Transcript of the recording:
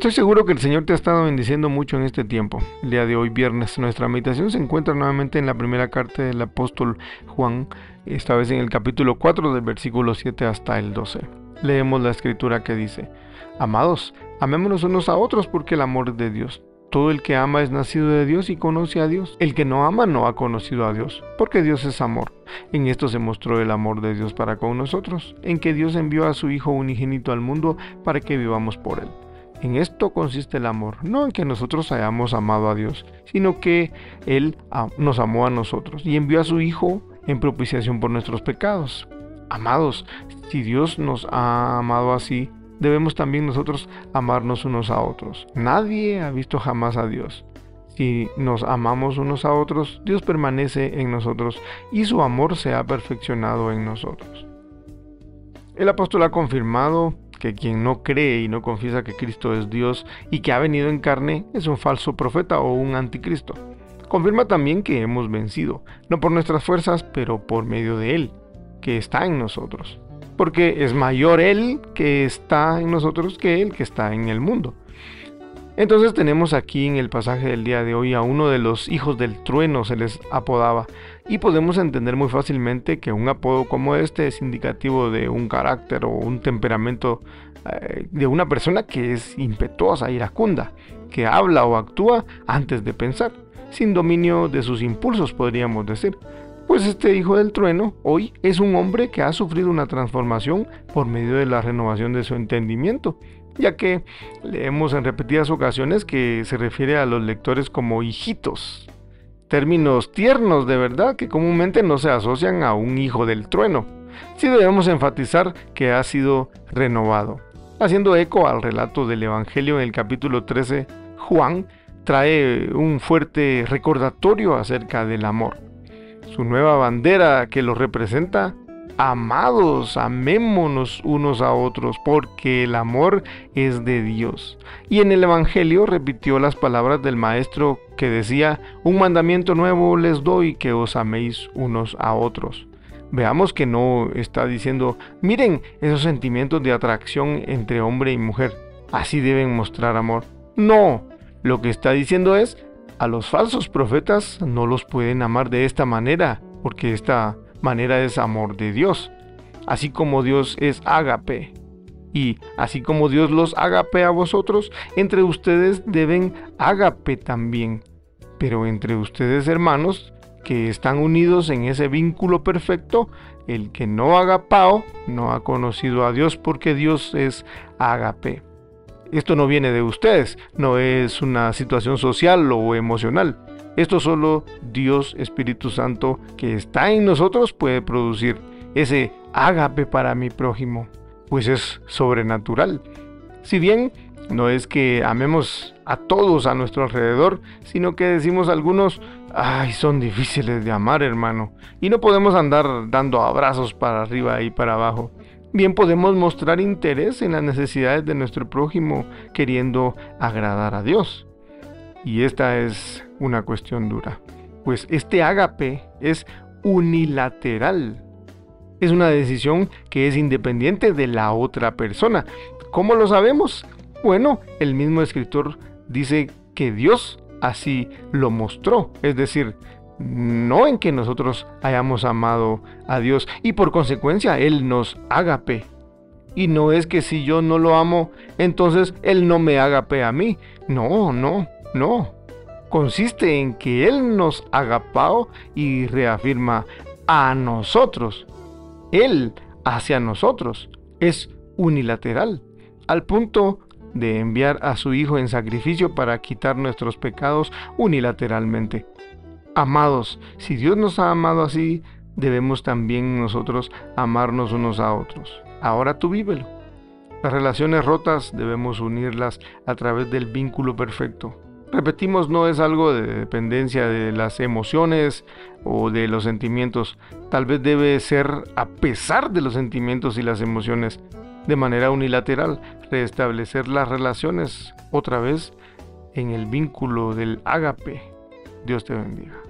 Estoy seguro que el Señor te ha estado bendiciendo mucho en este tiempo. El día de hoy, viernes, nuestra meditación se encuentra nuevamente en la primera carta del apóstol Juan, esta vez en el capítulo 4 del versículo 7 hasta el 12. Leemos la escritura que dice, Amados, amémonos unos a otros porque el amor es de Dios. Todo el que ama es nacido de Dios y conoce a Dios. El que no ama no ha conocido a Dios, porque Dios es amor. En esto se mostró el amor de Dios para con nosotros, en que Dios envió a su Hijo unigénito al mundo para que vivamos por él. En esto consiste el amor, no en que nosotros hayamos amado a Dios, sino que Él nos amó a nosotros y envió a su Hijo en propiciación por nuestros pecados. Amados, si Dios nos ha amado así, debemos también nosotros amarnos unos a otros. Nadie ha visto jamás a Dios. Si nos amamos unos a otros, Dios permanece en nosotros y su amor se ha perfeccionado en nosotros. El apóstol ha confirmado que quien no cree y no confiesa que Cristo es Dios y que ha venido en carne es un falso profeta o un anticristo. Confirma también que hemos vencido, no por nuestras fuerzas, pero por medio de Él, que está en nosotros. Porque es mayor Él que está en nosotros que Él que está en el mundo. Entonces tenemos aquí en el pasaje del día de hoy a uno de los hijos del trueno, se les apodaba, y podemos entender muy fácilmente que un apodo como este es indicativo de un carácter o un temperamento eh, de una persona que es impetuosa, iracunda, que habla o actúa antes de pensar, sin dominio de sus impulsos podríamos decir. Pues este hijo del trueno hoy es un hombre que ha sufrido una transformación por medio de la renovación de su entendimiento ya que leemos en repetidas ocasiones que se refiere a los lectores como hijitos, términos tiernos de verdad que comúnmente no se asocian a un hijo del trueno. Sí debemos enfatizar que ha sido renovado. Haciendo eco al relato del Evangelio en el capítulo 13, Juan trae un fuerte recordatorio acerca del amor. Su nueva bandera que lo representa Amados, amémonos unos a otros, porque el amor es de Dios. Y en el Evangelio repitió las palabras del Maestro que decía, un mandamiento nuevo les doy, que os améis unos a otros. Veamos que no está diciendo, miren esos sentimientos de atracción entre hombre y mujer, así deben mostrar amor. No, lo que está diciendo es, a los falsos profetas no los pueden amar de esta manera, porque esta manera es amor de Dios, así como Dios es ágape. Y así como Dios los agape a vosotros, entre ustedes deben ágape también. Pero entre ustedes hermanos, que están unidos en ese vínculo perfecto, el que no agapao no ha conocido a Dios porque Dios es ágape. Esto no viene de ustedes, no es una situación social o emocional. Esto solo Dios Espíritu Santo que está en nosotros puede producir ese ágape para mi prójimo, pues es sobrenatural. Si bien no es que amemos a todos a nuestro alrededor, sino que decimos algunos, ay, son difíciles de amar, hermano, y no podemos andar dando abrazos para arriba y para abajo. Bien podemos mostrar interés en las necesidades de nuestro prójimo queriendo agradar a Dios. Y esta es una cuestión dura, pues este ágape es unilateral. Es una decisión que es independiente de la otra persona. ¿Cómo lo sabemos? Bueno, el mismo escritor dice que Dios así lo mostró, es decir, no en que nosotros hayamos amado a Dios y por consecuencia Él nos agape. Y no es que si yo no lo amo, entonces Él no me agape a mí. No, no. No, consiste en que Él nos agapao y reafirma a nosotros. Él hacia nosotros es unilateral, al punto de enviar a su Hijo en sacrificio para quitar nuestros pecados unilateralmente. amados. Si Dios nos ha amado así, debemos también nosotros amarnos unos a otros. Ahora tú vívelo. Las relaciones rotas debemos unirlas a través del vínculo perfecto. Repetimos, no es algo de dependencia de las emociones o de los sentimientos. Tal vez debe ser a pesar de los sentimientos y las emociones, de manera unilateral, restablecer las relaciones otra vez en el vínculo del ágape. Dios te bendiga.